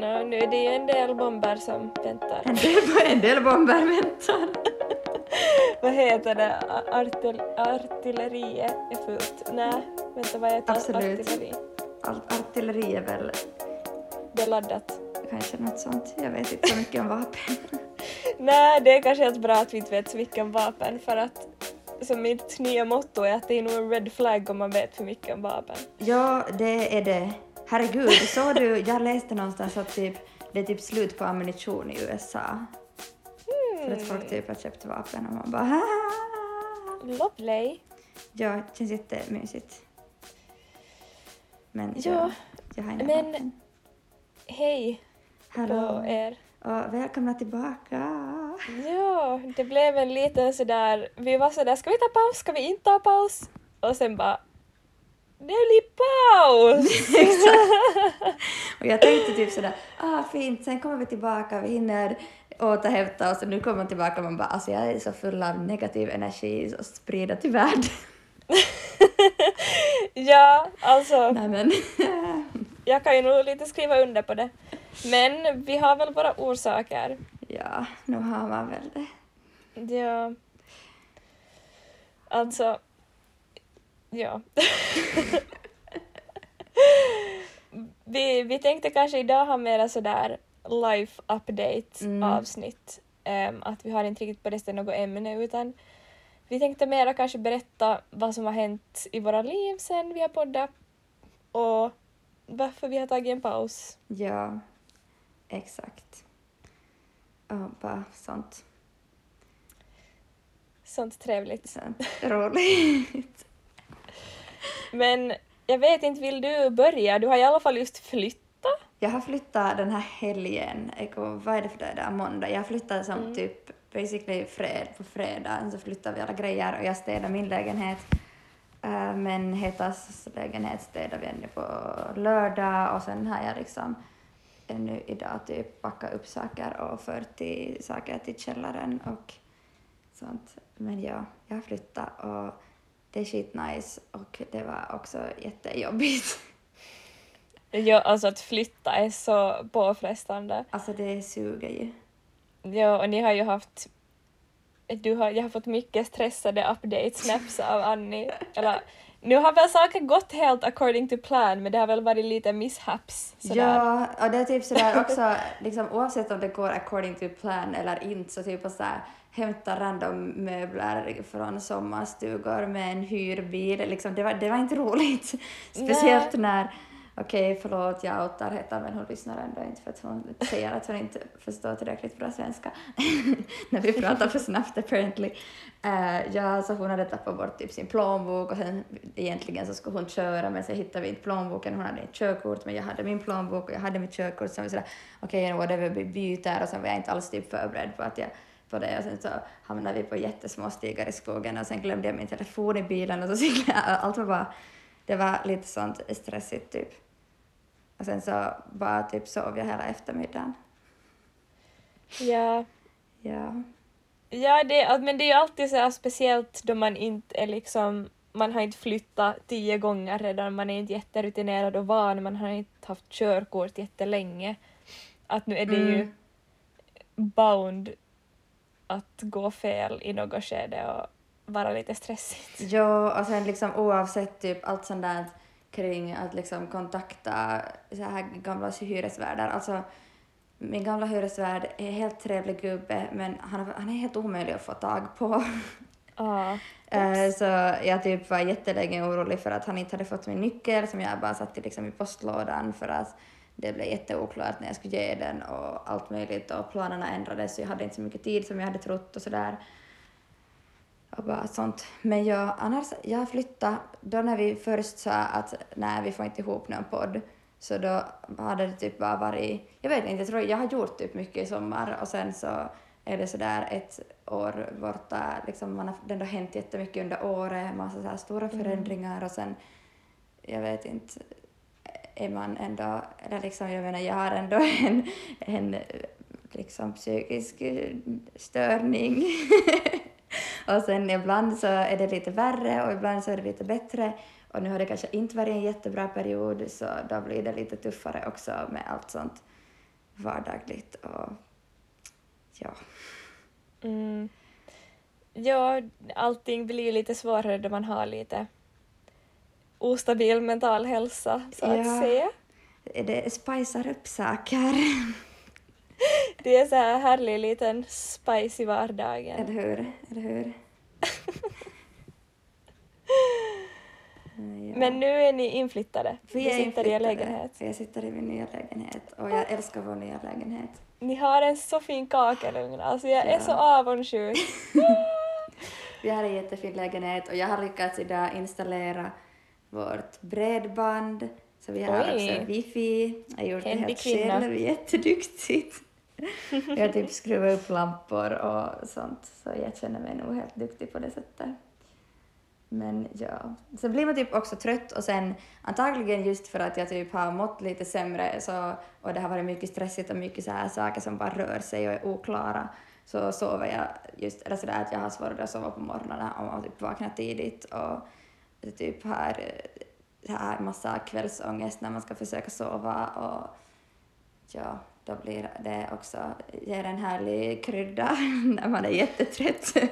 no, nu är det ju en del bomber som väntar. En del, en del bomber väntar. vad heter det? Artil, artilleriet är fullt. Nej, vänta vad heter Absolut. artilleri? Allt artilleri är väl Det är laddat. kanske något sånt. Jag vet inte så mycket om vapen. Nej, det är kanske helt bra att vi inte vet så mycket om vapen för att som mitt nya motto är att det är nog en red flag om man vet för mycket om vapen. Ja, det är det. Herregud, såg du? Jag läste någonstans att typ, det är typ slut på ammunition i USA. För att folk typ har köpt vapen och man bara "Ah." Lovely. Ja, det känns jättemysigt. Men Ja, ja, jag har inga men- vapen. Hej på Hallå er. och välkomna tillbaka. Ja, det blev en liten sådär, vi var sådär, ska vi ta paus, ska vi inte ta paus? Och sen bara, blir paus! Och jag tänkte typ sådär, ah fint, sen kommer vi tillbaka, vi hinner återhämta oss och nu kommer man tillbaka och man bara, alltså jag är så full av negativ energi och sprida till världen. ja, alltså, Nej men, jag kan ju nog lite skriva under på det. Men vi har väl våra orsaker. ja, nu har man väl det. Ja. Alltså, ja. vi, vi tänkte kanske idag ha mera sådär life update Mm. avsnitt. Ehm, att vi har inte riktigt berättat något ämne utan vi tänkte mera kanske berätta vad som har hänt i våra liv sen vi har poddat och varför vi har tagit en paus. Ja, exakt. Och bara sånt, Sånt trevligt. sånt roligt. Men jag vet inte, vill du börja? Du har i alla fall just flyttat. Jag har flyttat den här helgen, vad är det för dag? Måndag. Jag flyttade som Mm. typ basically fred, på fredagen så flyttade vi alla grejer och jag städade min lägenhet. Uh, men Hetas lägenhet städade vi ännu på lördag och sen har jag liksom ännu idag typ packat upp saker och fört till saker till källaren och sånt. Men ja, jag har flyttat och det är skitnice och det var också jättejobbigt. Ja, alltså att flytta är så påfrestande. Alltså det suger ju. Ja, och ni har ju haft... Du har, jag har fått mycket stressade update-snaps av Annie. Eller, nu har väl saker gått helt according to plan, men det har väl varit lite mishaps. Sådär. Ja, och det är typ sådär också, liksom, oavsett om det går according to plan eller inte, så typ så här, hämta random möbler från sommarstugor med en hyrbil, liksom, det, var, det var inte roligt. Speciellt när, okej förlåt jag outar Hetta men hon lyssnar ändå inte för att hon säger att hon inte förstår tillräckligt bra svenska. När vi pratar för snabbt apparently. Uh, ja, så hon hade tappat bort typ sin plånbok och sen egentligen så skulle hon köra men så hittade vi inte plånboken, hon hade ett körkort men jag hade min plånbok och jag hade mitt körkort. Så vi sådär okej okay, whatever vi byter. Och sen var jag inte alls typ förberedd på att jag på det och sen så hamnade vi på jättesmå stigar i skogen och sen glömde jag min telefon i bilen och så cyklade jag, allt var bara, det var lite sånt stressigt typ. Och sen så bara typ sov jag hela eftermiddagen. Ja, Ja. ja det, men det är ju alltid så här speciellt då man inte är liksom... Man har inte flyttat tio gånger redan, man är inte jätterutinerad och van, man har inte haft körkort jättelänge. Att nu är det ju Mm. bound att gå fel i något skede och vara lite stressigt. Ja, och sen liksom oavsett typ allt sånt där kring att liksom kontakta så här gamla hyresvärdar. Alltså, min gamla hyresvärd är en helt trevlig gubbe men han, han är helt omöjlig att få tag på. Ja. Eh, så jag typ var jättelänge orolig för att han inte hade fått min nyckel som jag bara satte liksom i postlådan för att det blev jätteoklart när jag skulle ge den och allt möjligt och planerna ändrades. Så jag hade inte så mycket tid som jag hade trott och sådär. Och bara sånt. Men jag, annars, jag flyttade, då när vi först sa att nej vi får inte ihop någon podd. Så då hade det typ bara varit, jag vet inte, jag tror jag har gjort typ mycket i sommar och sen så är det sådär ett år borta, liksom man har det har hänt jättemycket under året, massa så här stora förändringar och sen, jag vet inte, är man ändå, eller liksom jag menar jag har ändå en, en liksom psykisk eh, störning. och sen ibland så är det lite värre och ibland så är det lite bättre och nu har det kanske inte varit en jättebra period så då blir det lite tuffare också med allt sånt. vardagligt och ja. Mm. Ja, allting blir ju lite svårare då man har lite ostabil mental hälsa, så att Ja. säga. Det spicar upp saker, Det är så här härlig liten spice i vardagen. eller hur? Eller hur? Ja. Men nu är ni inflyttade. Vi är sitter i er lägenhet. Jag sitter i min nya lägenhet och jag älskar vår nya lägenhet. Ni har en så fin kakelugn, alltså jag är Ja. så avundsjuk. Vi har en jättefin lägenhet och jag har lyckats idag installera vårt bredband. Så vi har Oj. också wifi. Jag har gjort det Händig helt kvinna. själv, jätteduktigt. jag har typ skruvat upp lampor och sånt, så jag känner mig nog helt duktig på det sättet. Men ja, sen blir man typ också trött och sen antagligen just för att jag typ har mått lite sämre så, och det har varit mycket stressigt och mycket så här saker som bara rör sig och är oklara så sover jag just, eller sådär att jag har svårare att sova på morgnarna om man typ vaknar tidigt och typ har här massa kvällsångest när man ska försöka sova och ja, då blir det också, ger en härlig krydda när man är jättetrött.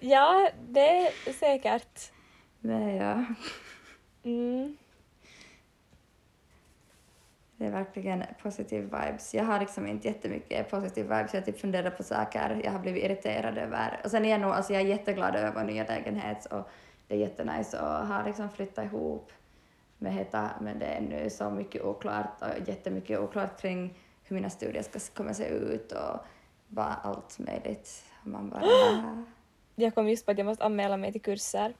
Ja, det är säkert. Men ja, Mm. Det är verkligen positive vibes. Jag har liksom inte jättemycket positive vibes, jag typ funderar på saker jag har blivit irriterad över. Och sen är jag nog, alltså jag är jätteglad över vår nya lägenhet och det är jättenice att ha liksom flyttat ihop med Heta, men det är nu så mycket oklart och jättemycket oklart kring hur mina studier ska komma se ut och bara allt möjligt. Man bara... Jag kom just på att jag måste anmäla mig till kurser.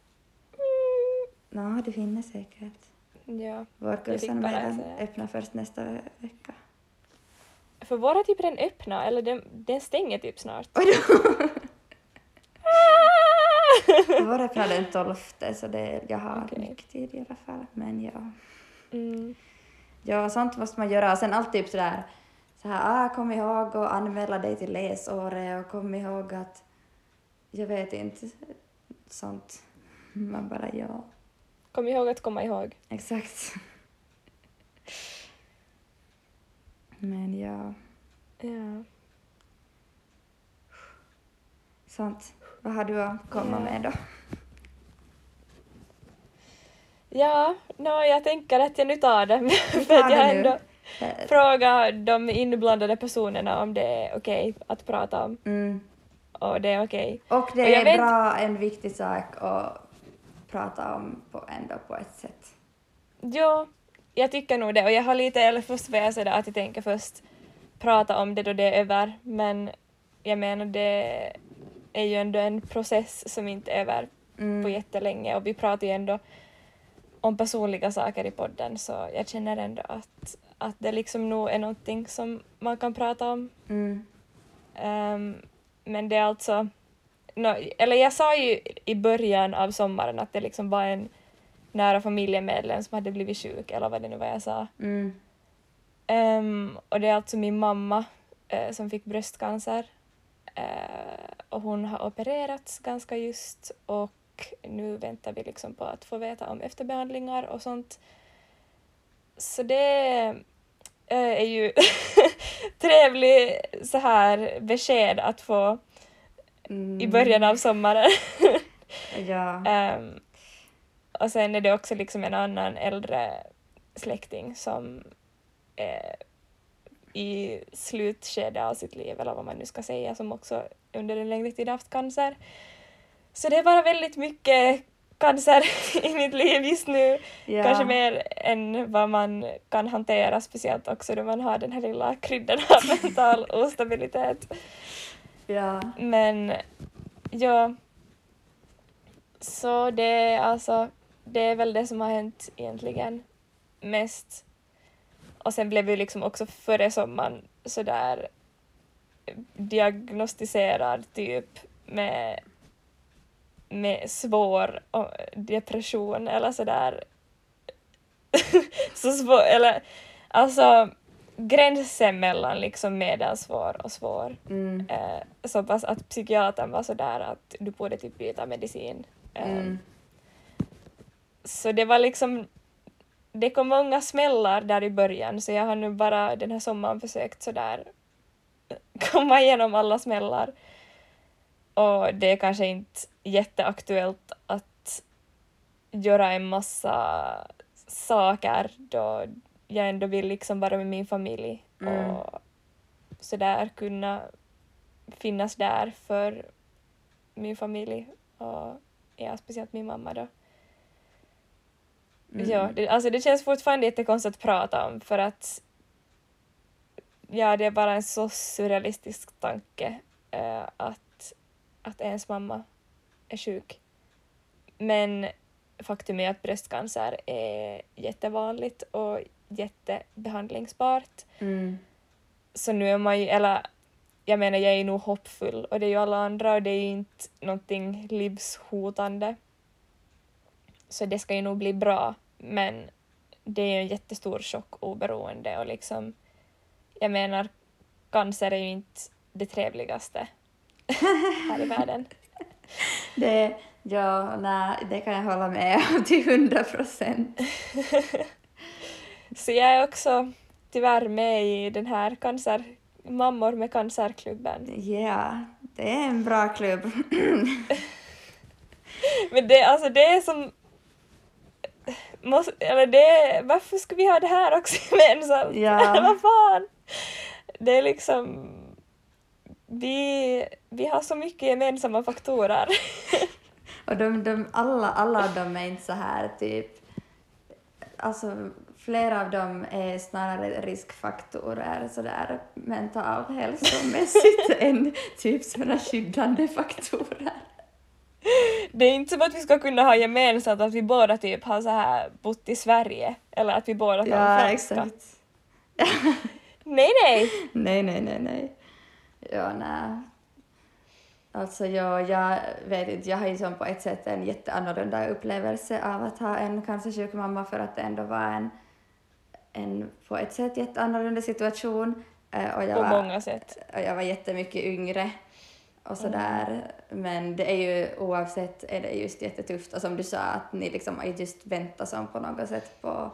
Nå, det hinner säkert. Ja. Vårkursen är säga. öppnar först nästa vecka. För våra typ redan öppna, eller den, den stänger typ snart. Oj då! Vår öppnar den 12 så det, jag har Okej. mycket tid i alla fall. Men ja. Mm. ja, sånt måste man göra. Och sen alltid typ sådär, så här, ah, kom ihåg att anmäla dig till läsåret och kom ihåg att, jag vet inte, sånt. Man bara ja, Kom ihåg att komma ihåg. exakt. Men ja, Ja. sånt. Vad har du att komma Ja. med då? Ja, no, jag tänker att jag nu tar det. för att jag ändå frågat de inblandade personerna om det är okej att prata om. Mm. Och det är okej. Och det Och är vet- bra, en viktig sak att prata om på, ändå på ett sätt. Jo, jag tycker nog det. Och jag har lite, eller först var jag sådär att jag tänker först prata om det då det är över. Men jag menar det är ju ändå en process som inte är över på Mm. jättelänge och vi pratar ju ändå om personliga saker i podden så jag känner ändå att, att det liksom nog är någonting som man kan prata om. Mm. Ehm, men det är alltså, nå, eller jag sa ju i början av sommaren att det liksom var en nära familjemedlem som hade blivit sjuk eller vad det nu var jag sa. Mm. Ehm, och det är alltså min mamma eh, som fick bröstcancer. Eh, och hon har opererats ganska just och nu väntar vi liksom på att få veta om efterbehandlingar och sånt. Så det eh, är ju trevlig så här besked att få Mm. i början av sommaren. Ja. Ehm, och sen är det också liksom en annan äldre släkting som är i slutskedet av sitt liv, eller vad man nu ska säga, som också under en längre tid haft cancer. Så det är bara väldigt mycket cancer i mitt liv just nu. ja. Kanske mer än vad man kan hantera, speciellt också då man har den här lilla kryddan av mental ostabilitet. Ja. Men ja, så det är alltså, det är väl det som har hänt egentligen mest. Och sen blev vi liksom också före sommaren sådär diagnostiserad typ med, med svår depression eller sådär. så svår, eller alltså gränsen mellan liksom medelsvår och svår Mm. eh, så pass att psykiatern var sådär att du borde typ byta medicin. Eh, Mm. Så det var liksom det kom många smällar där i början så jag har nu bara den här sommaren försökt sådär komma igenom alla smällar. Och det är kanske inte jätteaktuellt att göra en massa saker då jag ändå vill liksom vara med min familj Mm. och sådär kunna finnas där för min familj och ja, speciellt min mamma då. Mm. Ja, det, alltså det känns fortfarande jättekonstigt att prata om för att ja, det är bara en så surrealistisk tanke eh, att, att ens mamma är sjuk. Men faktum är att bröstcancer är jättevanligt och jättebehandlingsbart. Mm. Så nu är man ju, eller jag menar jag är nog hoppfull och det är ju alla andra och det är ju inte någonting livshotande. Så det ska ju nog bli bra men det är ju en jättestor chock oberoende och liksom jag menar cancer är ju inte det trevligaste här i världen. Det, ja, nej, det kan jag hålla med om till hundra procent. Så jag är också tyvärr med i den här cancer, mammor med cancerklubben. Ja, det är en bra klubb. Men det, alltså det är som... Måste, eller det, varför ska vi ha det här också gemensamt? Ja. Vad fan? Det är liksom... Vi, vi har så mycket gemensamma faktorer. Och de, de, alla, alla av dem är inte så här typ... Alltså, flera av dem är snarare riskfaktorer sådär mentalt hälsomässigt än typ sådana skyddande faktorer. Det är inte som att vi ska kunna ha gemensamt att vi båda typ har så här bott i Sverige eller att vi båda kan Ja, franska. exakt. Nej, nej! Nej, nej, nej, nej. Ja, nej. Alltså, jag, jag vet inte, jag har ju som på ett sätt en jätteannorlunda upplevelse av att ha en cancersjuk mamma för att det ändå var en, en på ett sätt jätteannorlunda situation. Eh, Och jag, På var, många sätt. och jag var jättemycket yngre och sådär. Men det är ju oavsett är det just jättetufft och som du sa att ni liksom just väntat som på något sätt på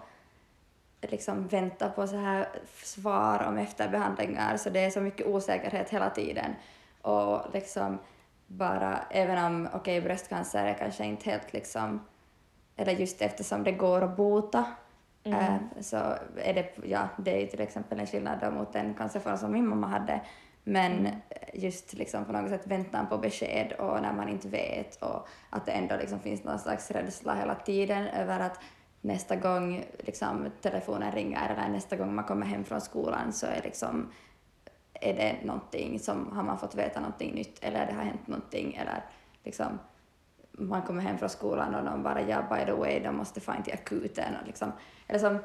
liksom vänta på så här svar om efterbehandlingar så det är så mycket osäkerhet hela tiden och liksom bara även om okej bröstcancer är kanske inte helt liksom eller just eftersom det går att bota eh, så är det, ja, det är ju till exempel en skillnad då mot den cancerform som min mamma hade. Men just liksom på något sätt väntan på besked och när man inte vet och att det ändå liksom finns någon slags rädsla hela tiden över att nästa gång liksom, telefonen ringer eller nästa gång man kommer hem från skolan så är, liksom, är det någonting som har man fått veta någonting nytt eller det har hänt någonting eller liksom, man kommer hem från skolan och de bara ja by the way de måste fan till akuten och liksom, eller som,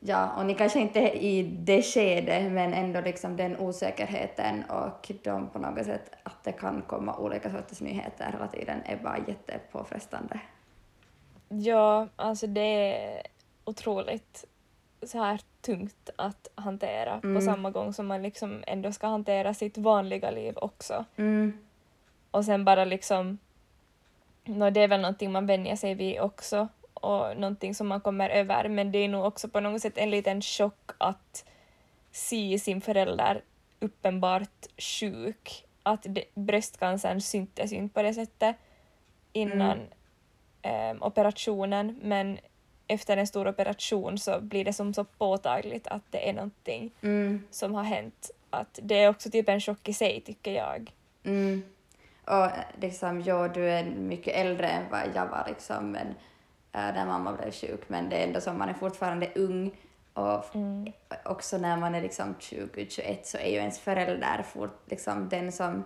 ja och ni kanske inte är i det skedet men ändå liksom den osäkerheten och de på något sätt att det kan komma olika sorters nyheter hela tiden är bara jättepåfrestande. Ja, alltså det är otroligt så här tungt att hantera på samma gång som man liksom ändå ska hantera sitt vanliga liv också. Mm. Och sen bara liksom, no, det är väl någonting man vänjer sig vid också och någonting som man kommer över men det är nog också på något sätt en liten chock att se sin förälder uppenbart sjuk. Att det, bröstcancern syntes inte på det sättet innan ehm, operationen men efter en stor operation så blir det som så påtagligt att det är någonting Mm. som har hänt. Att det är också typ en chock i sig tycker jag. Mm. Och eh, liksom, ja, du är mycket äldre än vad jag var liksom, men, äh, när mamma blev sjuk, men det är ändå som man är fortfarande ung och Mm. också när man är liksom 20-21 så är ju ens förälder fort, liksom den som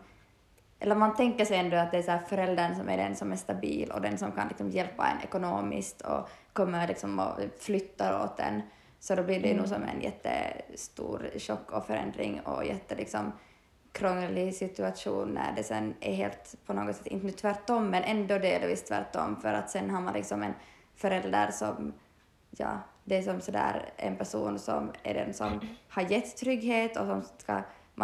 eller man tänker sig ändå att det är så här föräldern som är den som är stabil och den som kan liksom hjälpa en ekonomiskt och kommer liksom och flyttar åt en. Så då blir det ju nog som en jättestor chock och förändring och jätte liksom krånglig situation när det sen är helt på något sätt, inte nu tvärtom, men ändå delvis tvärtom för att sen har man liksom en förälder som, ja, det är som sådär en person som är den som har gett trygghet och som ska,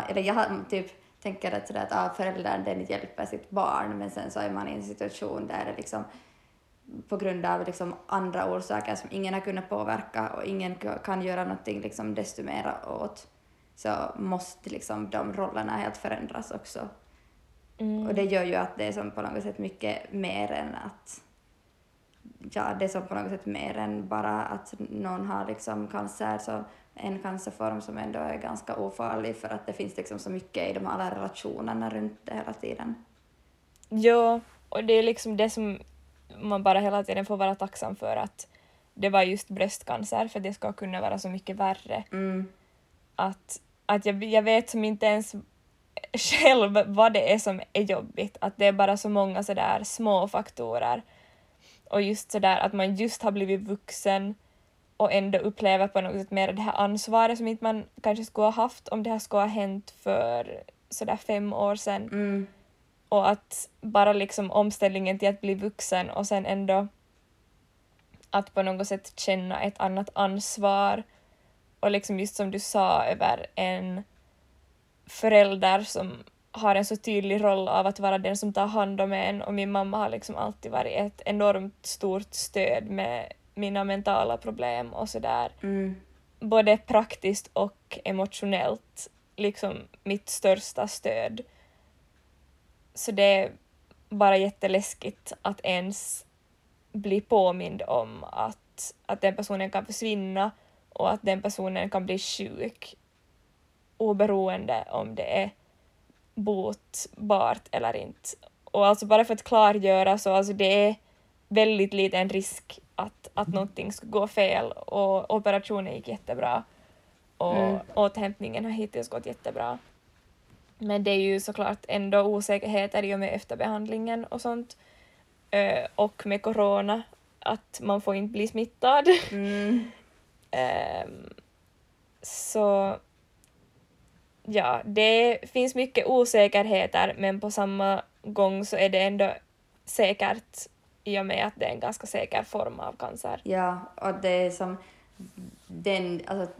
eller jag typ tänker att, sådär att ah, föräldern den hjälper sitt barn men sen så är man i en situation där det liksom på grund av liksom andra orsaker som ingen har kunnat påverka och ingen kan göra någonting liksom desto mer åt, så måste liksom de rollerna helt förändras också. Mm. Och det gör ju att det är som på något sätt mycket mer än att ja, det är som på något sätt mer än bara att någon har liksom cancer, så en cancerform som ändå är ganska ofarlig för att det finns liksom så mycket i de alla relationerna runt det hela tiden. Ja, och det är liksom det som man bara hela tiden får vara tacksam för att det var just bröstcancer, för det ska kunna vara så mycket värre. Mm. Att, att jag, jag vet som inte ens själv vad det är som är jobbigt, att det är bara så många sådär små faktorer. Och just sådär att man just har blivit vuxen och ändå upplever på något sätt mer det här ansvaret som inte man kanske skulle ha haft om det här skulle ha hänt för sådär fem år sedan. Mm. Och att bara liksom omställningen till att bli vuxen och sen ändå att på något sätt känna ett annat ansvar och liksom just som du sa över en förälder som har en så tydlig roll av att vara den som tar hand om en och min mamma har liksom alltid varit ett enormt stort stöd med mina mentala problem och sådär. Mm. Både praktiskt och emotionellt, liksom mitt största stöd. Så det är bara jätteläskigt att ens bli påmind om att, att den personen kan försvinna och att den personen kan bli sjuk oberoende om det är botbart eller inte. Och alltså bara för att klargöra så alltså det är väldigt liten risk att, att någonting skulle gå fel och operationen gick jättebra och Mm. återhämtningen har hittills gått jättebra. Men det är ju såklart ändå osäkerheter i och med efterbehandlingen och sånt. Ö, och med corona, att man får inte bli smittad. Mm. Ehm, så ja, det finns mycket osäkerheter men på samma gång så är det ändå säkert i och med att det är en ganska säker form av cancer. Ja, och det är som den, alltså,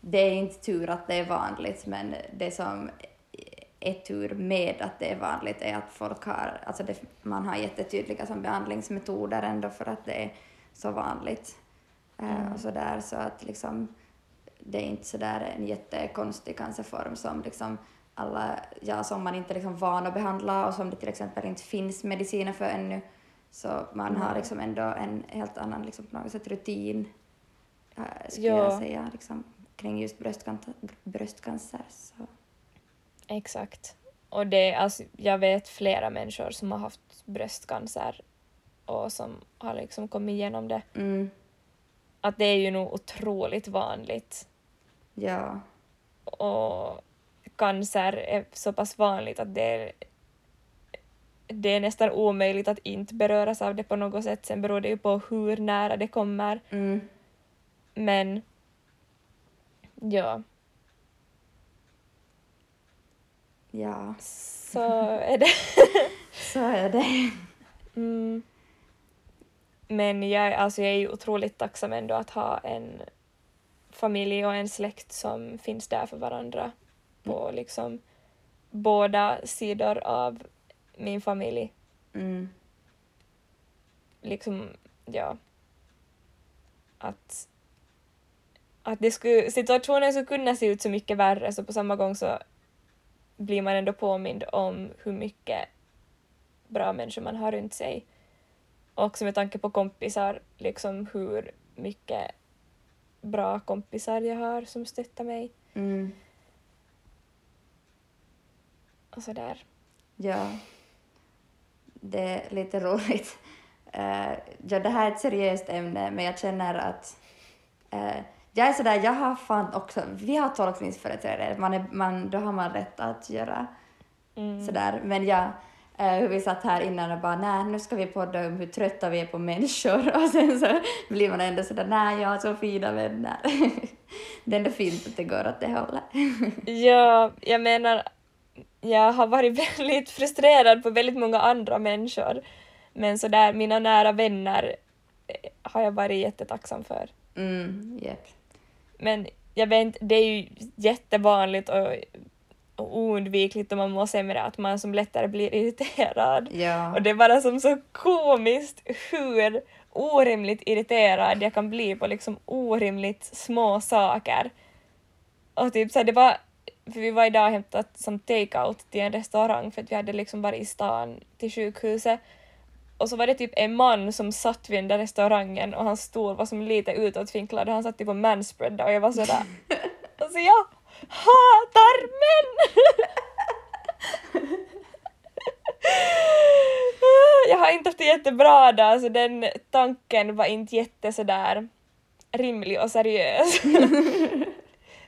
det är inte tur att det är vanligt, men det som är tur med att det är vanligt är att folk har, alltså det, man har jättetydliga som behandlingsmetoder ändå för att det är så vanligt. Eh, Mm. och så där, så att liksom det är inte så där en jättekonstig cancerform som liksom alla, ja, som man inte är liksom van att behandla och som det till exempel inte finns mediciner för ännu. Så man har Mm. liksom ändå en helt annan liksom på något sätt rutin, eh, skulle Ja. jag säga, liksom, kring just bröstcancer. bröstcancer så. Exakt. Och det, alltså, jag vet flera människor som har haft bröstcancer och som har liksom kommit igenom det. Mm, Att det är ju nog otroligt vanligt. ja, och cancer är så pass vanligt att det är, det är nästan omöjligt att inte beröras av det på något sätt. Sen beror det ju på hur nära det kommer. mm, Men ja, ja, så är det. så är det. Mm. Men jag, alltså jag är ju otroligt tacksam ändå att ha en familj och en släkt som finns där för varandra på liksom båda sidor av min familj. Mm, liksom, ja, att, att det skulle, situationen skulle kunna se ut så mycket värre så på samma gång så blir man ändå påmind om hur mycket bra människor man har runt sig. Och också med tanke på kompisar, liksom hur mycket bra kompisar jag har som stöttar mig mm, och sådär. ja. Det är lite roligt. Eh, ja, det här är ett seriöst ämne, men jag känner att eh, jag är sådär, jag har fan också, vi har tolkningsföreträde, man är, man, då har man rätt att göra Mm. sådär, men jag, hur vi satt här innan och bara nej, nu ska vi podda om hur trötta vi är på människor och sen så blir man ändå sådär nej, jag har så fina vänner. det är ändå fint att det går åt det hållet. Ja, jag menar, jag har varit väldigt frustrerad på väldigt många andra människor. Men så där, mina nära vänner eh, har jag varit jättetacksam för. Mm, japp. Men jag vet inte, det är ju jättevanligt och oundvikligt och man med det att man som lättare blir irriterad. Ja. Och det är bara som så komiskt hur orimligt irriterad jag kan bli på liksom orimligt små saker. Och typ så här, det var, för vi var idag och hämtat som take-out till en restaurang för att vi hade liksom varit i stan till sjukhuset och så var det typ en man som satt vid den där restaurangen och hans stol var som lite utåtvinklad och han satt typ och manspreadade och jag var sådär alltså jag hatar män! jag har inte haft det jättebra dag så den tanken var inte jätte sådär rimlig och seriös.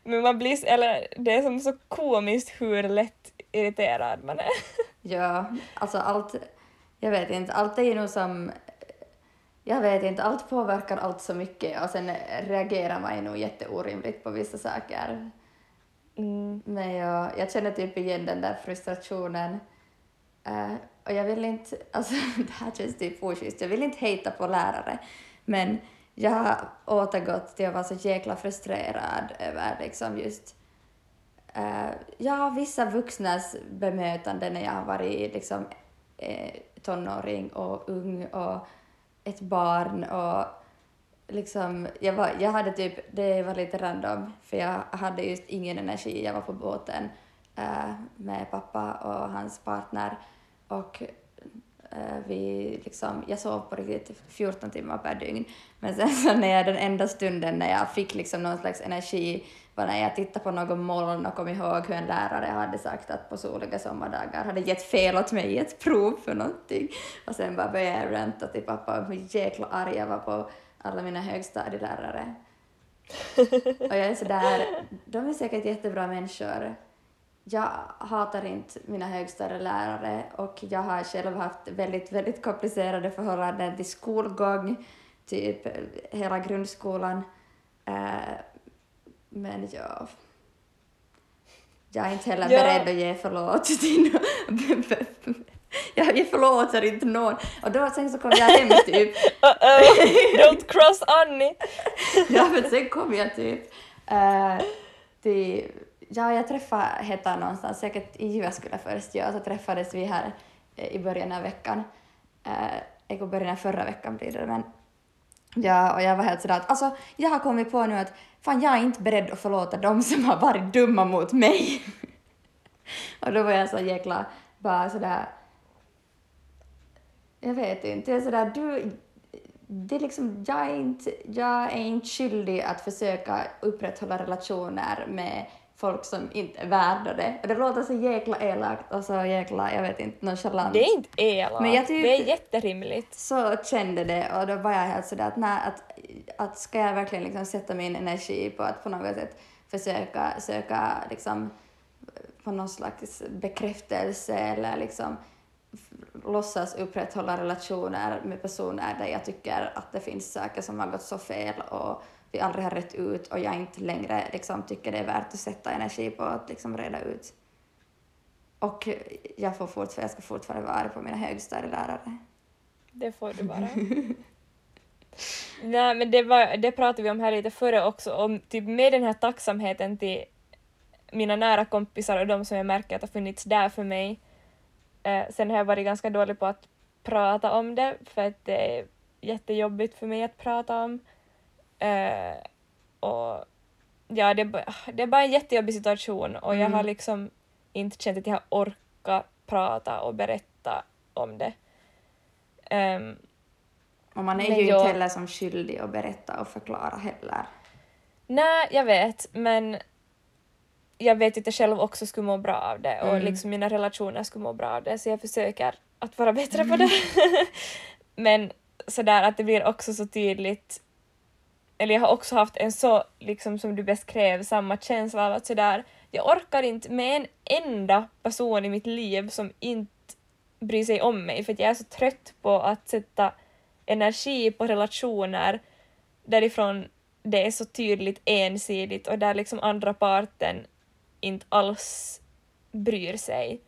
Men man blir, eller det är som så komiskt hur lätt irriterad man är. Ja, alltså allt, jag vet inte, allt är ju nog som, jag vet inte, allt påverkar allt så mycket och sen reagerar man ju nog jätteorimligt på vissa saker. Mm. Men jag, jag känner typ igen den där frustrationen. Uh, och jag vill inte, alltså det här känns typ oschysst, jag vill inte hejta på lärare, men jag har återgått till att vara så jäkla frustrerad över liksom just uh, ja, vissa vuxnas bemötande när jag har varit liksom eh, tonåring och ung och ett barn och liksom, jag, var, jag hade typ, det var lite random, för jag hade just ingen energi, jag var på båten äh, med pappa och hans partner och äh, vi liksom, jag sov på riktigt 14 timmar per dygn. Men sen så när jag den enda stunden när jag fick liksom någon slags energi var när jag tittade på någon moln och kom ihåg hur en lärare hade sagt att på soliga sommardagar hade gett fel åt mig i ett prov för någonting. Och sen bara började jag ranta till pappa om hur jäkla arg jag var på alla mina högstadielärare. och jag är sådär, de är säkert jättebra människor. Jag hatar inte mina högstadielärare och jag har själv haft väldigt, väldigt komplicerade förhållanden till skolgång, typ hela grundskolan. Eh, men ja, jag är inte heller Ja. beredd att ge förlåt till. Jag förlåter inte någon. Och då sen så kom jag hem typ Uh-oh, don't cross Annie! ja, men sen kom jag typ eh, till... Ja, jag träffade Heta någonstans, säkert i Jyväskylä först, ja, så träffades vi här eh, i början av veckan. Går början av förra veckan blir det, men ja, och jag var helt sådär att alltså, jag har kommit på nu att fan, jag är inte beredd att förlåta dem som har varit dumma mot mig. och då var jag så jäkla bara sådär jag vet inte, jag är sådär, du, det är liksom, jag är, inte, jag är inte skyldig att försöka upprätthålla relationer med folk som inte är värda det. Och det låter så jäkla elakt och så jäkla, jag vet inte, nonchalant. Det är inte elakt, Men jag typ- det är jätterimligt. Så kände det och då var jag helt sådär att, nej, att, att ska jag verkligen liksom sätta min energi på att på något sätt försöka söka liksom på någon slags bekräftelse eller liksom låtsas upprätthålla relationer med personer där jag tycker att det finns saker som har gått så fel och vi aldrig har rätt ut och jag inte längre liksom tycker det är värt att sätta energi på att liksom reda ut. Och jag, får fortfarande, jag ska fortfarande vara arg på mina högstadielärare. Det får du bara. Nej men det, var, det pratade vi om här lite före också, om typ med den här tacksamheten till mina nära kompisar och de som jag märker att har funnits där för mig. Eh, sen har jag varit ganska dålig på att prata om det för att det är jättejobbigt för mig att prata om. Eh, och ja, det, det är bara en jättejobbig situation och jag Mm. har liksom inte känt att jag har orkat prata och berätta om det. Ehm, Och man är ju jag- inte heller som skyldig att berätta och förklara heller. Nej, jag vet, men jag vet att jag själv också skulle må bra av det och Mm. liksom mina relationer skulle må bra av det så jag försöker att vara bättre på det. men sådär att det blir också så tydligt eller jag har också haft en så, liksom som du beskrev, samma känsla av att sådär, jag orkar inte med en enda person i mitt liv som inte bryr sig om mig för att jag är så trött på att sätta energi på relationer därifrån det är så tydligt ensidigt och där liksom andra parten inte alls bryr sig.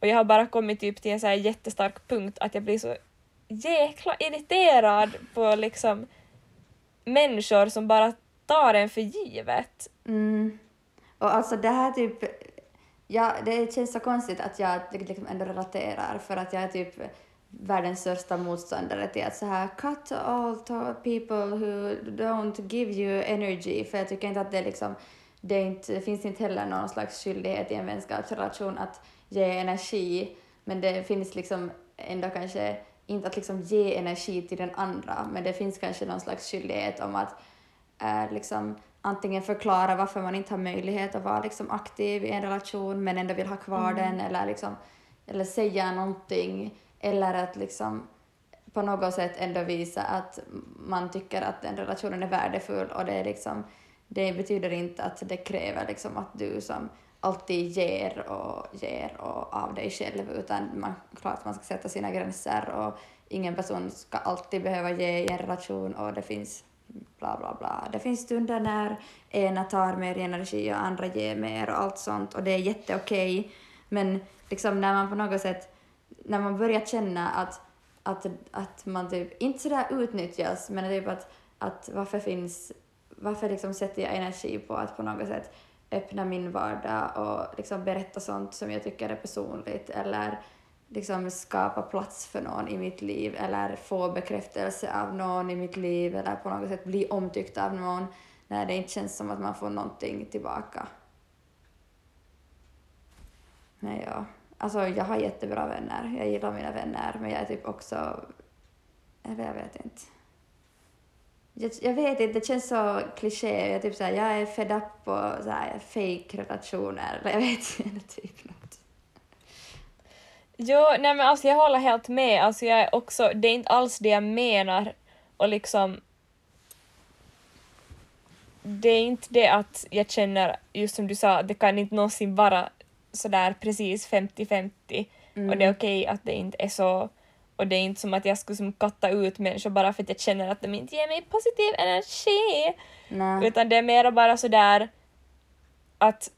Och jag har bara kommit typ till en så här jättestark punkt att jag blir så jäkla irriterad på liksom människor som bara tar en för givet. Mm. Och alltså det här typ, ja, det känns så konstigt att jag liksom ändå relaterar för att jag är typ världens största motståndare till att så här cut all people who don't give you energy för jag tycker inte att det liksom det, inte, det finns inte heller någon slags skyldighet i en vänskapsrelation att ge energi men det finns liksom ändå kanske inte att liksom ge energi till den andra men det finns kanske någon slags skyldighet om att äh, liksom antingen förklara varför man inte har möjlighet att vara liksom aktiv i en relation men ändå vill ha kvar mm. den eller, liksom, eller säga någonting eller att liksom på något sätt ändå visa att man tycker att den relationen är värdefull och det, är liksom, det betyder inte att det kräver liksom att du som alltid ger och ger och av dig själv utan man, klart man ska sätta sina gränser och ingen person ska alltid behöva ge i en relation och det finns bla bla bla. Det finns stunder när ena tar mer energi och andra ger mer och allt sånt och det är jätteokej. Men liksom när man på något sätt, när man börjar känna att, att, att man typ, inte sådär utnyttjas, men typ att, att varför finns, varför liksom sätter jag energi på att på något sätt öppna min vardag och liksom berätta sånt som jag tycker är personligt eller liksom skapa plats för någon i mitt liv eller få bekräftelse av någon i mitt liv eller på något sätt bli omtyckt av någon när det inte känns som att man får någonting tillbaka. Men ja, alltså jag har jättebra vänner. Jag gillar mina vänner men jag är typ också, eller jag vet inte. Jag, jag vet inte, det känns så kliché. Jag, typ jag är fed up på så här, fake relationer. Jag vet inte, typ något. Jo, nej men alltså jag håller helt med. Alltså jag är också, det är inte alls det jag menar och liksom det är inte det att jag känner, just som du sa, det kan inte någonsin vara sådär precis 50-50 mm. och det är mm. okej okay att det inte är så och det är inte som att jag skulle som katta ut människor bara för att jag känner att de inte ger mig positiv energi. Nej. Utan det är mer bara sådär att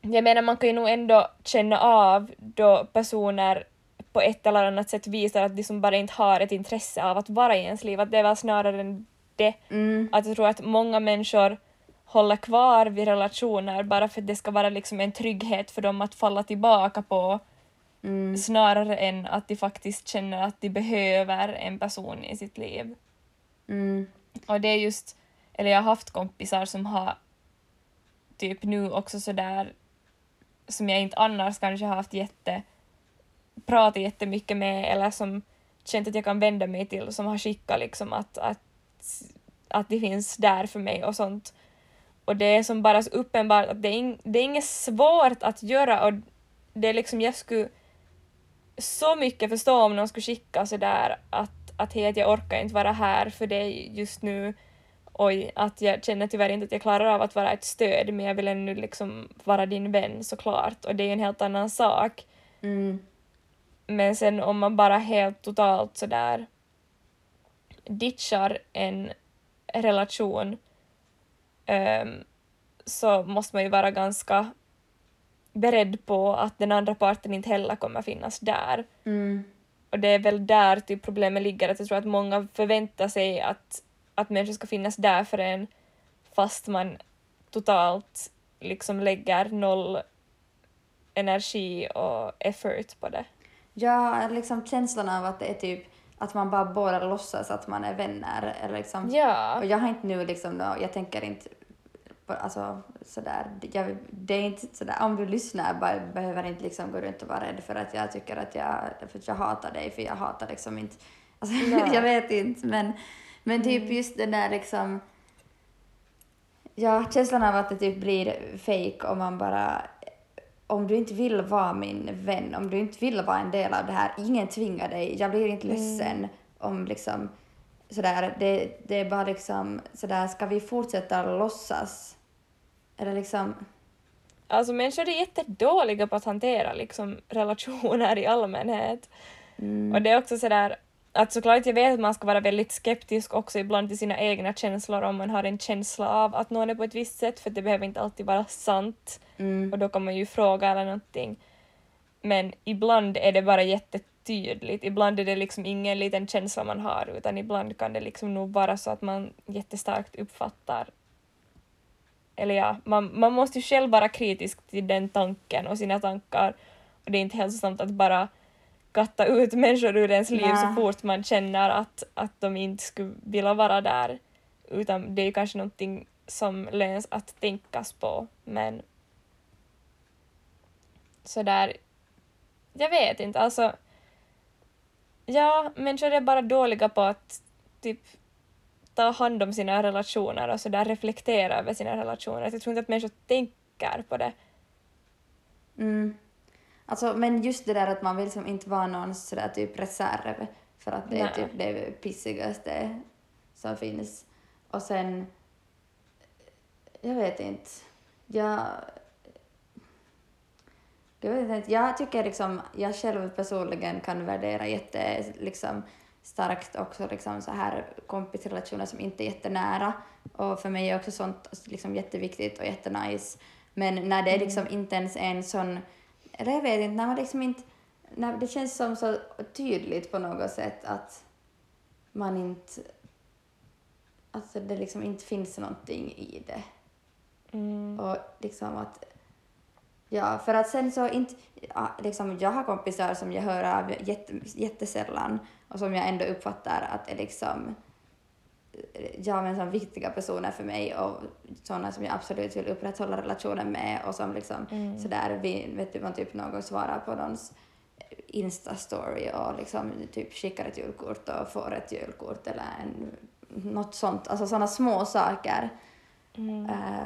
jag menar man kan ju nog ändå känna av då personer på ett eller annat sätt visar att de som bara inte har ett intresse av att vara i ens liv, att det är väl snarare det. Mm. Att jag tror att många människor håller kvar vid relationer bara för att det ska vara liksom en trygghet för dem att falla tillbaka på mm. snarare än att de faktiskt känner att de behöver en person i sitt liv. Mm. Och det är just, eller jag har haft kompisar som har typ nu också sådär som jag inte annars kanske har haft jätte pratat jättemycket med eller som känt att jag kan vända mig till som har skickat liksom att, att, att det finns där för mig och sånt. Och det är som bara så uppenbart att det är, in, det är inget svårt att göra och det är liksom jag skulle så mycket förstå om någon skulle skicka sådär att, att hej, jag orkar inte vara här för dig just nu oj, att jag känner tyvärr inte att jag klarar av att vara ett stöd men jag vill ännu liksom vara din vän såklart och det är ju en helt annan sak. Mm. Men sen om man bara helt totalt sådär ditchar en relation um, så måste man ju vara ganska beredd på att den andra parten inte heller kommer finnas där. Mm. Och det är väl där typ problemet ligger, att jag tror att många förväntar sig att att människor ska finnas där för en fast man totalt liksom lägger noll energi och effort på det. Ja, liksom känslan av att det är typ att man bara båda låtsas att man är vänner. Eller liksom, ja. Och jag har inte nu liksom, jag tänker inte alltså sådär, jag, det är inte sådär, om du lyssnar bara, behöver inte liksom gå runt och vara rädd för att jag tycker att jag, för att jag hatar dig, för jag hatar liksom inte, alltså, jag vet inte, men men typ mm. just den där liksom, ja, känslan av att det typ blir fake om man bara om du inte vill vara min vän, om du inte vill vara en del av det här, ingen tvingar dig, jag blir inte ledsen mm. om liksom sådär, det, det är bara liksom sådär, ska vi fortsätta låtsas? Eller liksom... Alltså människor är jättedåliga på att hantera liksom relationer i allmänhet. Mm. Och det är också sådär, att såklart jag vet att man ska vara väldigt skeptisk också ibland till sina egna känslor om man har en känsla av att någon är på ett visst sätt för det behöver inte alltid vara sant mm. och då kan man ju fråga eller någonting. Men ibland är det bara jättetydligt, ibland är det liksom ingen liten känsla man har utan ibland kan det liksom nog vara så att man jättestarkt uppfattar eller ja, man, man måste ju själv vara kritisk till den tanken och sina tankar och det är inte hälsosamt att bara katta ut människor ur ens liv så Nej. fort man känner att, att de inte skulle vilja vara där utan det är ju kanske någonting som löns att tänkas på men sådär, jag vet inte alltså ja, människor är bara dåliga på att typ ta hand om sina relationer och sådär reflektera över sina relationer. Jag tror inte att människor tänker på det. Mm. Alltså, men just det där att man vill som inte vara någon sådär typ reserv för att det är Nej. typ det pissigaste som finns. Och sen, jag vet inte. Jag, jag vet inte. Jag tycker liksom, jag själv personligen kan värdera jätte liksom starkt också liksom så här kompisrelationer som inte är jättenära. Och för mig är också sånt liksom jätteviktigt och jättenice. Men när det är liksom inte ens en sån, eller jag vet inte, när man liksom inte, när det känns som så tydligt på något sätt att man inte, alltså det liksom inte finns någonting i det. Mm. Och liksom att... Ja, för att sen så inte... Ja, liksom, jag har kompisar som jag hör av jätte, jättesällan och som jag ändå uppfattar att är liksom ja, men som viktiga personer för mig och sådana som jag absolut vill upprätthålla relationen med och som liksom Mm. sådär, vi, vet du, man typ någon gång svarar på någons Insta-story och liksom typ skickar ett julkort och får ett julkort eller en, något sånt, alltså sådana små saker. Mm. Eh,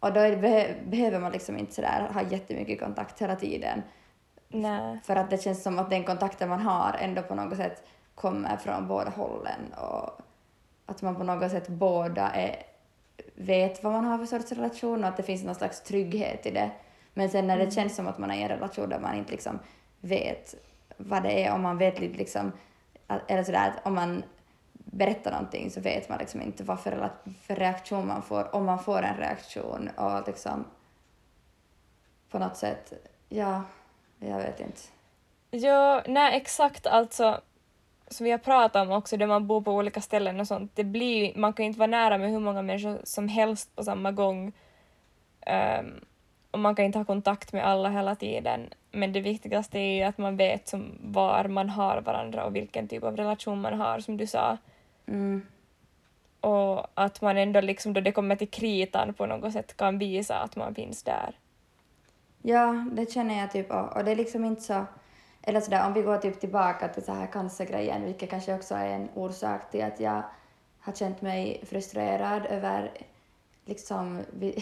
och då det, beh- behöver man liksom inte sådär ha jättemycket kontakt hela tiden. Nej. För att det känns som att den kontakten man har ändå på något sätt kommer från båda hållen och att man på något sätt båda är, vet vad man har för sorts relation och att det finns någon slags trygghet i det. Men sen när det känns som att man är i en relation där man inte liksom vet vad det är, om man vet lite liksom, eller sådär att om man berättar någonting så vet man liksom inte vad för, för reaktion man får, om man får en reaktion och liksom på något sätt, ja, jag vet inte. Jo, nej exakt alltså som vi har pratat om också, där man bor på olika ställen och sånt, det blir, man kan inte vara nära med hur många människor som helst på samma gång. Ehm, och man kan inte ha kontakt med alla hela tiden. Men det viktigaste är ju att man vet som var man har varandra och vilken typ av relation man har, som du sa. Mm. Och att man ändå liksom då det kommer till kritan på något sätt kan visa att man finns där. Ja, det känner jag typ och, och det är liksom inte så... Eller sådär, om vi går typ tillbaka till så här cancergrejen, vilket kanske också är en orsak till att jag har känt mig frustrerad över liksom...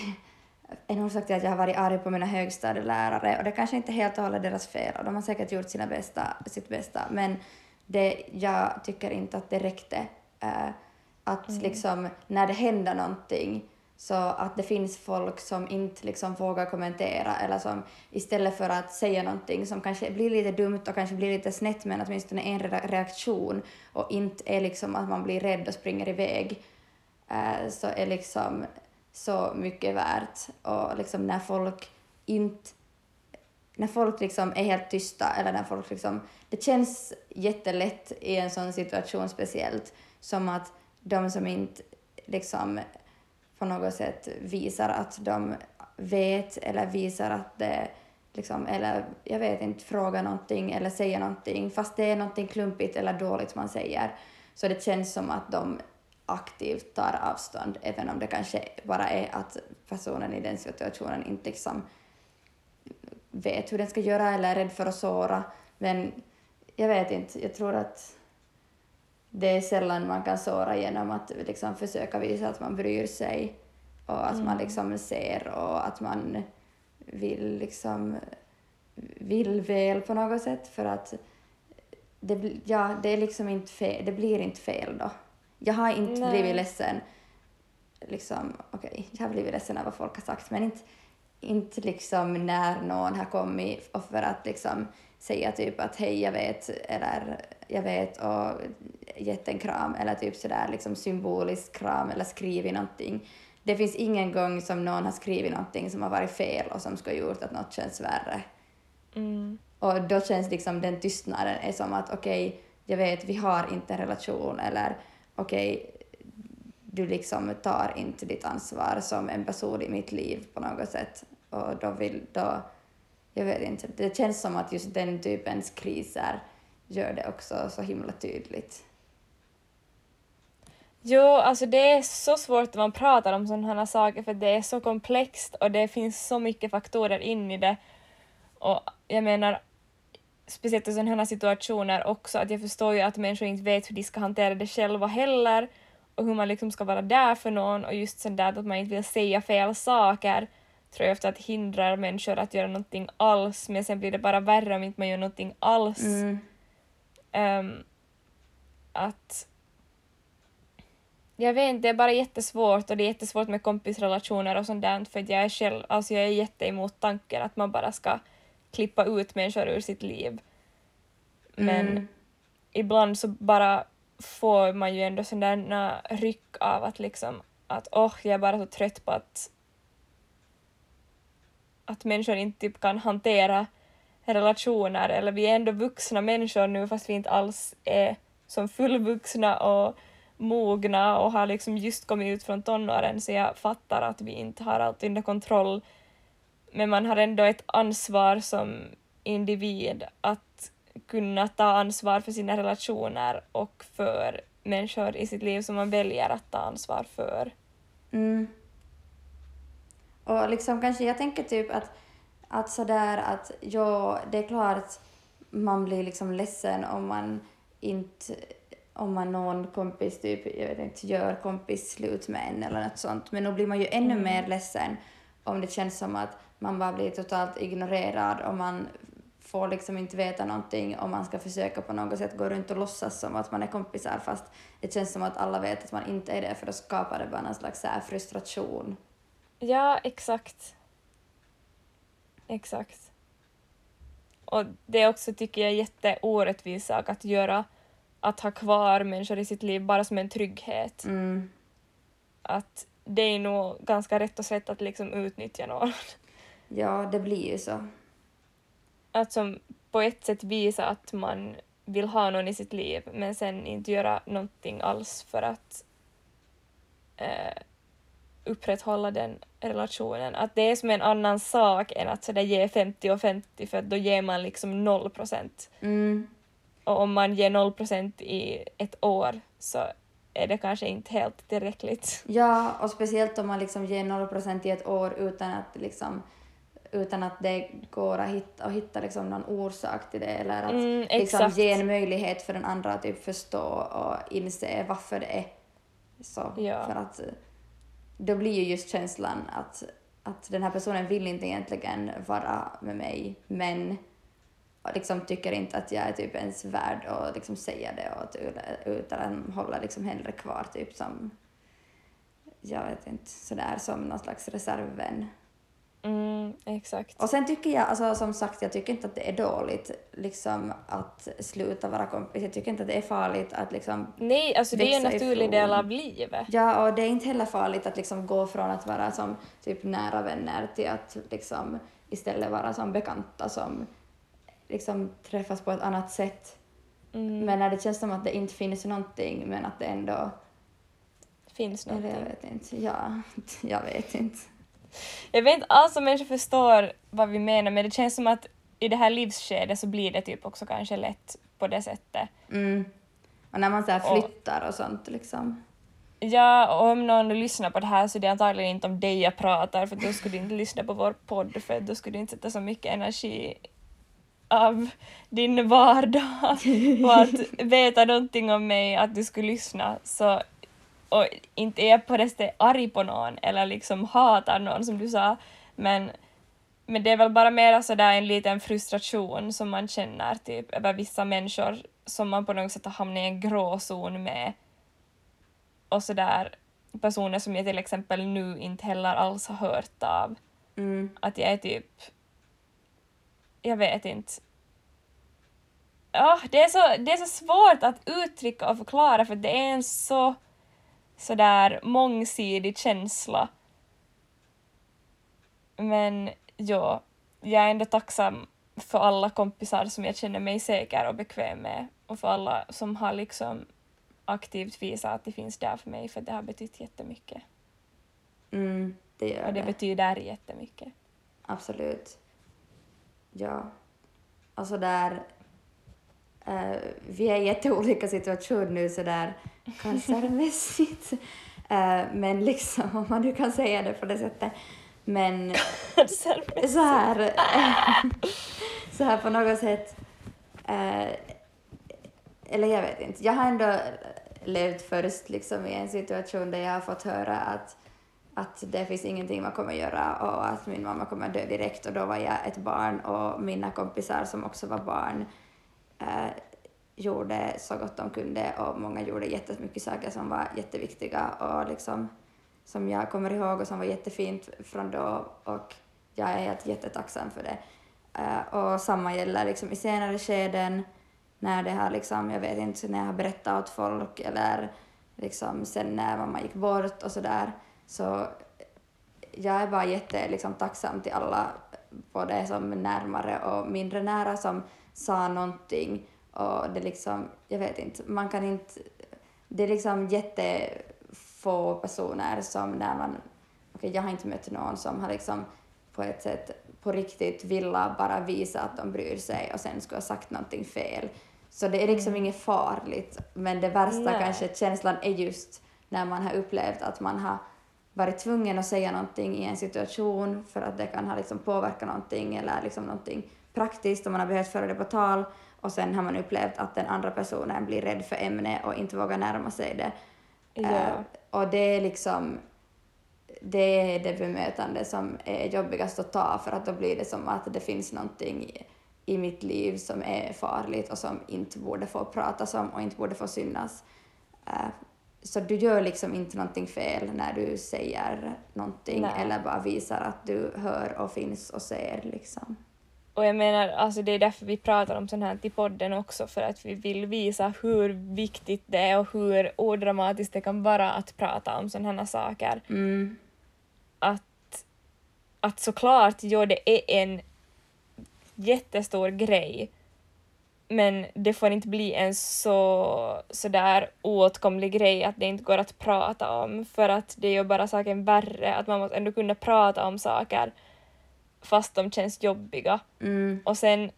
En orsak till att jag har varit arg på mina högstadielärare. Och det kanske inte helt och hållet deras fel och de har säkert gjort sina bästa, sitt bästa. Men det, jag tycker inte att det räckte. Eh, att liksom när det händer någonting så att det finns folk som inte liksom vågar kommentera eller som istället för att säga någonting som kanske blir lite dumt och kanske blir lite snett men åtminstone en reaktion och inte är liksom att man blir rädd och springer iväg eh, så är liksom så mycket värt. Och liksom när folk inte när folk liksom är helt tysta eller när folk liksom... Det känns jättelätt i en sån situation speciellt som att de som inte liksom på något sätt visar att de vet eller visar att det liksom, eller jag vet inte, frågar någonting eller säger någonting fast det är någonting klumpigt eller dåligt man säger. Så det känns som att de aktivt tar avstånd även om det kanske bara är att personen i den situationen inte liksom vet hur den ska göra eller är rädd för att såra. Men jag vet inte, jag tror att det är sällan man kan såra genom att liksom försöka visa att man bryr sig och att man liksom ser och att man vill liksom vill väl på något sätt för att det, ja, det är liksom inte fel, det blir inte fel då. Jag har inte Nej. blivit ledsen, liksom, okej, jag har blivit ledsen av vad folk har sagt men inte, inte liksom när någon har kommit och för att liksom säga typ att hej jag vet eller jag vet och gett en kram eller typ sådär liksom symbolisk kram eller skrivit någonting. Det finns ingen gång som någon har skrivit någonting som har varit fel och som skulle gjort att något känns värre. Mm. Och då känns liksom den tystnaden är som att okej, jag vet vi har inte en relation eller okej, du liksom tar inte ditt ansvar som en person i mitt liv på något sätt. Och då vill, då, jag vet inte, det känns som att just den typens kriser gör det också så himla tydligt. Jo, alltså det är så svårt när man pratar om sådana här saker för det är så komplext och det finns så mycket faktorer in i det. Och jag menar, speciellt i sådana här situationer också, att jag förstår ju att människor inte vet hur de ska hantera det själva heller och hur man liksom ska vara där för någon och just sånt där att man inte vill säga fel saker tror jag ofta att hindrar människor att göra någonting alls men sen blir det bara värre om inte man gör någonting alls. Mm. Um, att jag vet inte, det är bara jättesvårt och det är jättesvårt med kompisrelationer och sånt där för att jag är själv, alltså jag är jätteemot tanken att man bara ska klippa ut människor ur sitt liv. Men Mm. ibland så bara får man ju ändå sådana ryck av att liksom att åh, jag är bara så trött på att att människor inte typ kan hantera relationer eller vi är ändå vuxna människor nu fast vi inte alls är som fullvuxna och mogna och har liksom just kommit ut från tonåren så jag fattar att vi inte har allt under kontroll men man har ändå ett ansvar som individ att kunna ta ansvar för sina relationer och för människor i sitt liv som man väljer att ta ansvar för. Mm. Och liksom kanske jag tänker typ att, att sådär att ja, det är klart man blir liksom ledsen om man inte om man någon kompis typ, jag vet inte, gör kompis slut med en eller något sånt. Men då blir man ju ännu Mm. mer ledsen om det känns som att man bara blir totalt ignorerad och man får liksom inte veta någonting och man ska försöka på något sätt gå runt och låtsas som att man är kompisar fast det känns som att alla vet att man inte är det för då skapar det bara någon slags frustration. Ja, exakt. Exakt. Och det är också, tycker jag, jätteorättvis sak att göra, att ha kvar människor i sitt liv bara som en trygghet. Mm. Att det är nog ganska rätt och slätt att liksom utnyttja någon. Ja, det blir ju så. Att som på ett sätt visa att man vill ha någon i sitt liv men sen inte göra någonting alls för att eh, upprätthålla den relationen. Att det är som en annan sak än att sådär ge 50 och 50 för då ger man liksom 0 procent. Mm. Och om man ger 0 procent i ett år så är det kanske inte helt tillräckligt. Ja, och speciellt om man liksom ger 0% i ett år utan att liksom utan att det går att hitta, att hitta liksom någon orsak till det eller att Mm, liksom ge en möjlighet för den andra att typ förstå och inse varför det är så. Ja. För att då blir ju just känslan att, att den här personen vill inte egentligen vara med mig men liksom tycker inte att jag är typ ens värd att liksom säga det och att, utan håller liksom hellre kvar typ som jag vet inte, sådär som någon slags reservvän. Mm, exakt. Och sen tycker jag, alltså som sagt, jag tycker inte att det är dåligt liksom att sluta vara kompis. Jag tycker inte att det är farligt att liksom Nej, alltså det är en naturlig ifrån. del av livet. Ja, och det är inte heller farligt att liksom gå från att vara som typ nära vänner till att liksom istället vara som bekanta som liksom träffas på ett annat sätt. Mm, Men när det känns som att det inte finns någonting men att det ändå... finns Eller någonting. jag vet inte. Ja, jag vet inte. Jag vet inte alls om människor förstår vad vi menar men det känns som att i det här livsskedet så blir det typ också kanske lätt på det sättet. Mm. Och när man så här Och- flyttar och sånt liksom. Ja, och om någon lyssnar på det här så är det antagligen inte om dig jag pratar för då skulle du inte lyssna på vår podd för då skulle du inte sätta så mycket energi av din vardag och att veta någonting om mig, att du skulle lyssna. Så, och inte är på det sättet arg på någon eller liksom hatar någon som du sa, men, men det är väl bara mer sådär en liten frustration som man känner typ över vissa människor som man på något sätt har hamnat i en gråzon med och sådär personer som jag till exempel nu inte heller alls har hört av. Mm. Att jag är typ... Jag vet inte. Ja, det, är så, det är så svårt att uttrycka och förklara för det är en så sådär mångsidig känsla. Men ja, jag är ändå tacksam för alla kompisar som jag känner mig säker och bekväm med och för alla som har liksom aktivt visa att de finns där för mig för det har betytt jättemycket. Mm, det gör Och det det. betyder jättemycket. Absolut. Ja. Alltså där... eh, vi är i jätteolika situationer nu sådär cancermässigt. Eh, men liksom, om man nu kan säga det på det sättet. Men så här, så här på något sätt, eh, eller jag vet inte, jag har ändå levt först liksom i en situation där jag har fått höra att, att det finns ingenting man kommer göra och att min mamma kommer dö direkt och då var jag ett barn och mina kompisar som också var barn eh, gjorde så gott de kunde och många gjorde jättemycket saker som var jätteviktiga och liksom som jag kommer ihåg och som var jättefint från då och jag är helt jättetacksam för det. Eh, och samma gäller liksom i senare skeden när det har liksom, jag vet inte, när jag har berättat åt folk eller liksom sen när mamma gick bort och sådär så jag är bara jätte liksom, tacksam till alla, både som närmare och mindre nära, som sa någonting. Och det liksom, jag vet inte, man kan inte... Det är liksom jättefå personer som när man... Okej, jag har inte mött någon som har liksom på ett sätt på riktigt vilja bara visa att de bryr sig och sen skulle ha sagt någonting fel. Så det är liksom inget farligt, men det värsta Nej. kanske känslan är just när man har upplevt att man har varit tvungen att säga någonting i en situation för att det kan ha liksom påverkat någonting eller liksom någonting praktiskt och man har behövt föra det på tal och sen har man upplevt att den andra personen blir rädd för ämnet och inte vågar närma sig det. Ja. Eh, och det är liksom det är det bemötande som är jobbigast att ta för att då blir det som att det finns någonting i, mitt liv som är farligt och som inte borde få pratas om och inte borde få synas. Eh, så du gör liksom inte någonting fel när du säger någonting Nej. eller bara visar att du hör och finns och ser liksom. Och jag menar, alltså det är därför vi pratar om sånt här i podden också, för att vi vill visa hur viktigt det är och hur odramatiskt det kan vara att prata om sådana här saker. Mm, Att, att såklart, jo, det är en jättestor grej, men det får inte bli en så sådär oåtkomlig grej att det inte går att prata om, för att det gör bara saken värre, att man måste ändå kunna prata om saker fast de känns jobbiga. mm, Och sen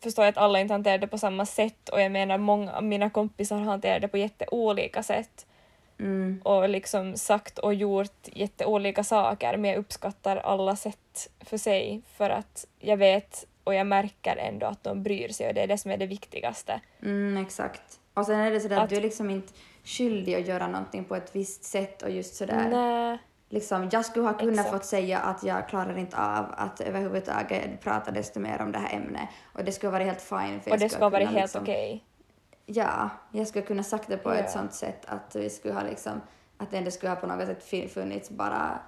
förstår jag att alla inte hanterar det på samma sätt och jag menar många av mina kompisar hanterar det på jätteolika sätt mm, och liksom sagt och gjort jätteolika saker men jag uppskattar alla sätt för sig för att jag vet och jag märker ändå att de bryr sig och det är det som är det viktigaste. mm, exakt. Och sen är det sådär att, Att- du är liksom inte skyldig att göra någonting på ett visst sätt och just sådär. Nej. Liksom, jag skulle ha kunnat Exakt. fått säga att jag klarar inte av att överhuvudtaget prata desto mer om det här ämnet och det skulle vara helt fine. För Och det skulle ha kunnat helt liksom, okej. Ja, jag skulle kunna sagt det på Ja. ett sånt sätt att vi skulle ha liksom, att det ändå skulle ha på något sätt funnits bara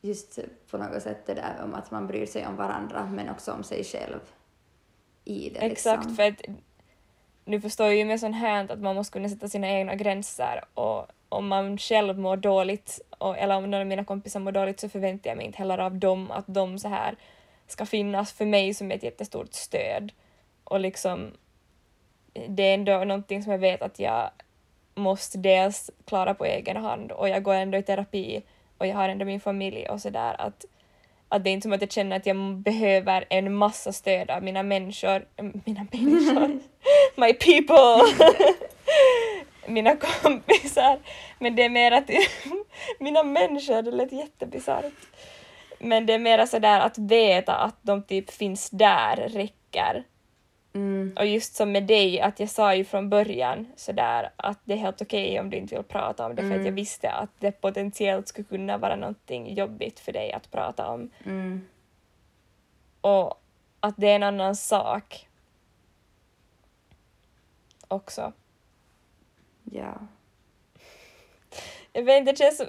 just på något sätt det där om att man bryr sig om varandra men också om sig själv i det Exakt, liksom. för att nu förstår jag ju med sånt här att man måste kunna sätta sina egna gränser och om man själv mår dåligt och, eller om någon av mina kompisar mår dåligt så förväntar jag mig inte heller av dem att de så här ska finnas för mig som ett jättestort stöd. Och liksom det är ändå någonting som jag vet att jag måste dels klara på egen hand och jag går ändå i terapi och jag har ändå min familj och sådär att att det är inte som att jag känner att jag behöver en massa stöd av mina människor, eh, mina människor, my people, mina kompisar. Men det är mer att mina människor, det lät jättebisarrt. Men det är mer sådär att veta att de typ finns där räcker. Mm, Och just som med dig, att jag sa ju från början sådär att det är helt okej om du inte vill prata om det för att jag visste att det potentiellt skulle kunna vara någonting jobbigt för dig att prata om. mm, Och att det är en annan sak också. ja. Jag vet inte, det känns,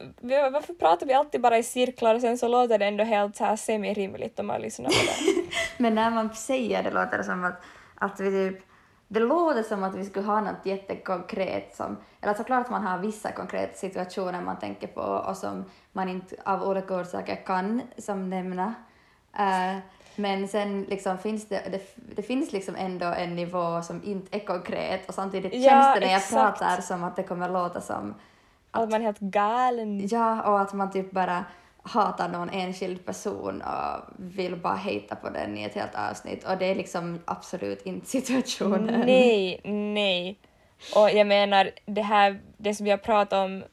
varför pratar vi alltid bara i cirklar och sen så låter det ändå helt så här semi-rimligt om man lyssnar på det. Men när man säger det låter det som att, att vi typ det låter som att vi skulle ha något jättekonkret som, eller såklart man har vissa konkreta situationer man tänker på och som man inte av olika orsaker kan som nämna. Eh, Men sen liksom finns det, det, det finns liksom ändå en nivå som inte är konkret och samtidigt Ja, känns det när jag exakt. pratar som att det kommer låta som Att man är helt galen. Ja, och att man typ bara hatar någon enskild person och vill bara hejta på den i ett helt avsnitt och det är liksom absolut inte situationen. Nej, nej. Och jag menar, det här, det som vi har pratat om,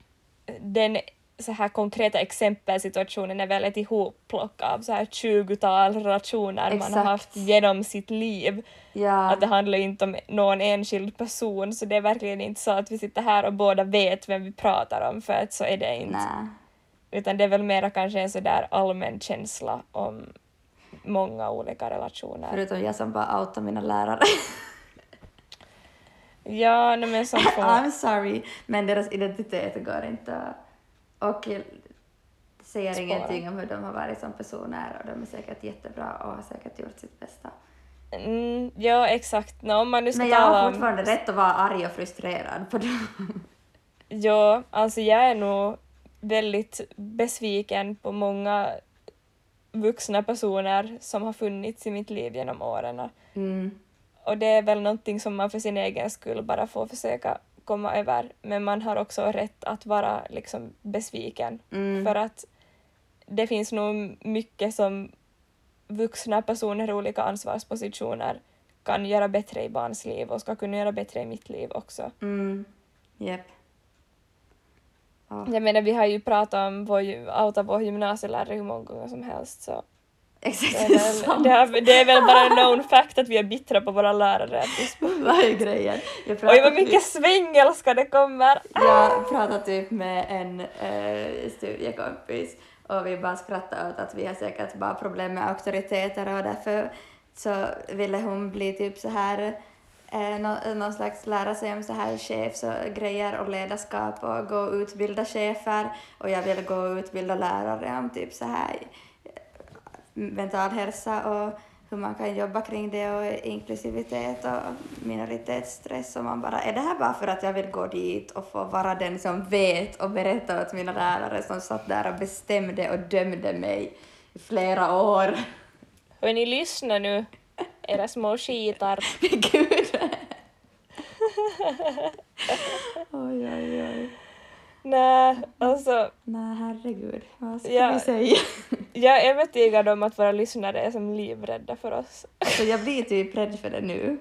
den så här konkreta exempelsituationen är väl ett ihopplock av så här 20-tal relationer man har Exakt. haft genom sitt liv. Ja, Att det handlar inte om någon enskild person, så det är verkligen inte så att vi sitter här och båda vet vem vi pratar om, för att så är det inte. nej. Utan det är väl mera kanske en sådär allmän känsla om många olika relationer. Förutom jag som bara outar mina lärare. Ja, nej, men som får... I'm sorry, men deras identitet går inte och säger Spåra. ingenting om hur de har varit som personer och de är säkert jättebra och har säkert gjort sitt bästa. Mm, ja, exakt. Nå, om man nu ska Men jag har om... fortfarande rätt att vara arg och frustrerad på dem. Ja, alltså jag är nog väldigt besviken på många vuxna personer som har funnits i mitt liv genom åren. Mm. Och det är väl någonting som man för sin egen skull bara får försöka komma över. Men man har också rätt att vara liksom besviken. Mm. För att det finns nog mycket som vuxna personer i olika ansvarspositioner kan göra bättre i barns liv och ska kunna göra bättre i mitt liv också. Mm. Japp. Ja. Jag menar, vi har ju pratat om vår, outa vår gymnasielärare hur många gånger som helst så Exakt det är, väl, det, har, det är väl bara en known fact att vi är bittra på våra lärare. Vad är grejen? Jag Oj, vad mycket svengelska det kommer! typ, jag pratade typ med en eh, studiekompis och vi bara skrattade åt att vi har säkert bara problem med auktoriteter och därför så ville hon bli typ så här eh, nå, någon slags lära sig om så här chefs och grejer och ledarskap och gå och utbilda chefer och jag ville gå och utbilda lärare om typ så här eh, mental hälsa och hur man kan jobba kring det och inklusivitet och minoritetsstress och man bara, är det här bara för att jag vill gå dit och få vara den som vet och berätta åt mina lärare som satt där och bestämde och dömde mig i flera år? Hörni, lyssna nu, era små skitar. Gud! Oj, oj, oj. Nej, alltså, Nej, herregud, vad ska Ja. vi säga? jag är övertygad om att våra lyssnare är som livrädda för oss. Alltså, jag blir typ rädd för det nu.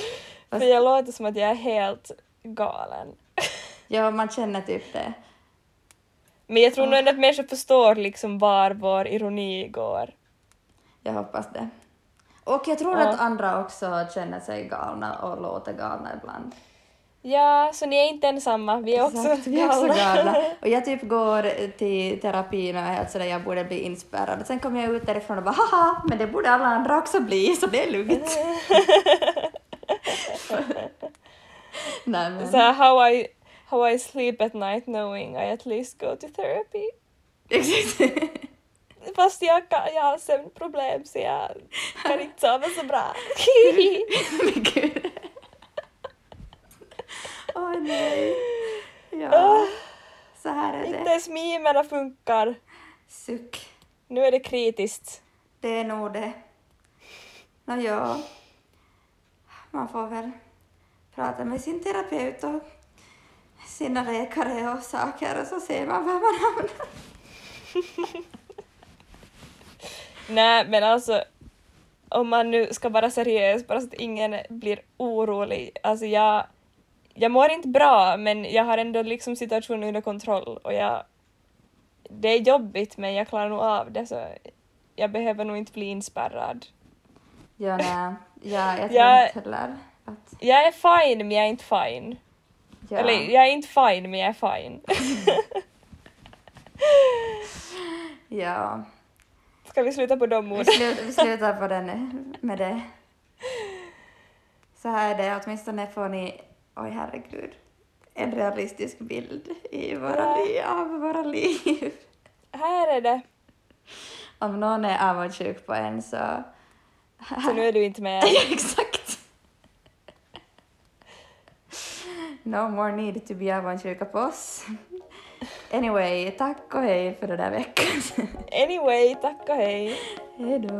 För jag låter som att jag är helt galen. Ja, man känner typ det. Men jag tror nog ändå att människor förstår liksom var vår ironi går. Jag hoppas det. Och jag tror Ja. att andra också känner sig galna och låter galna ibland. Ja, så ni är inte ensamma, vi är också Exakt, vi är också galna. galna. Och jag typ går till terapin och är helt sådär, jag borde bli inspärrad. Sen kommer jag ut därifrån och bara haha, men det borde alla andra också bli, så det är lugnt. Nej men, Så här, how I, how I sleep at night knowing I at least go to therapy. exakt. Fast jag, kan, jag har sömnproblem så jag kan inte sova så bra. men gud. Åh nej. Ja, Ah, så här är inte det. ens mimerna funkar. Suck. Nu är det kritiskt. Det är nog det. Nå ja, man får väl prata med sin terapeut och sina läkare och saker och så ser man var man hamnar. Nej, men alltså om man nu ska vara seriös, bara så att ingen blir orolig. Alltså jag, jag mår inte bra, men jag har ändå liksom situationen under kontroll och jag... Det är jobbigt, men jag klarar nog av det, så jag behöver nog inte bli inspärrad. Ja, nej. Ja, jag tror Jag- inte heller att... Jag är fine, men jag är inte fine. Ja. Eller jag är inte fine, men jag är fine. ja. Ska vi sluta på de Vi, orden? slut, vi slutar på den med det. Så här är det, åtminstone får ni, oj herregud, en realistisk bild i våra Ja. liv, av våra liv. Här är det. Om någon är avundsjuk på en så... Så nu är du inte med. Exakt. No more need to be avundsjuka på oss. Anyway, tack och hej för den där veckan. Anyway, tack och hej. Hej då.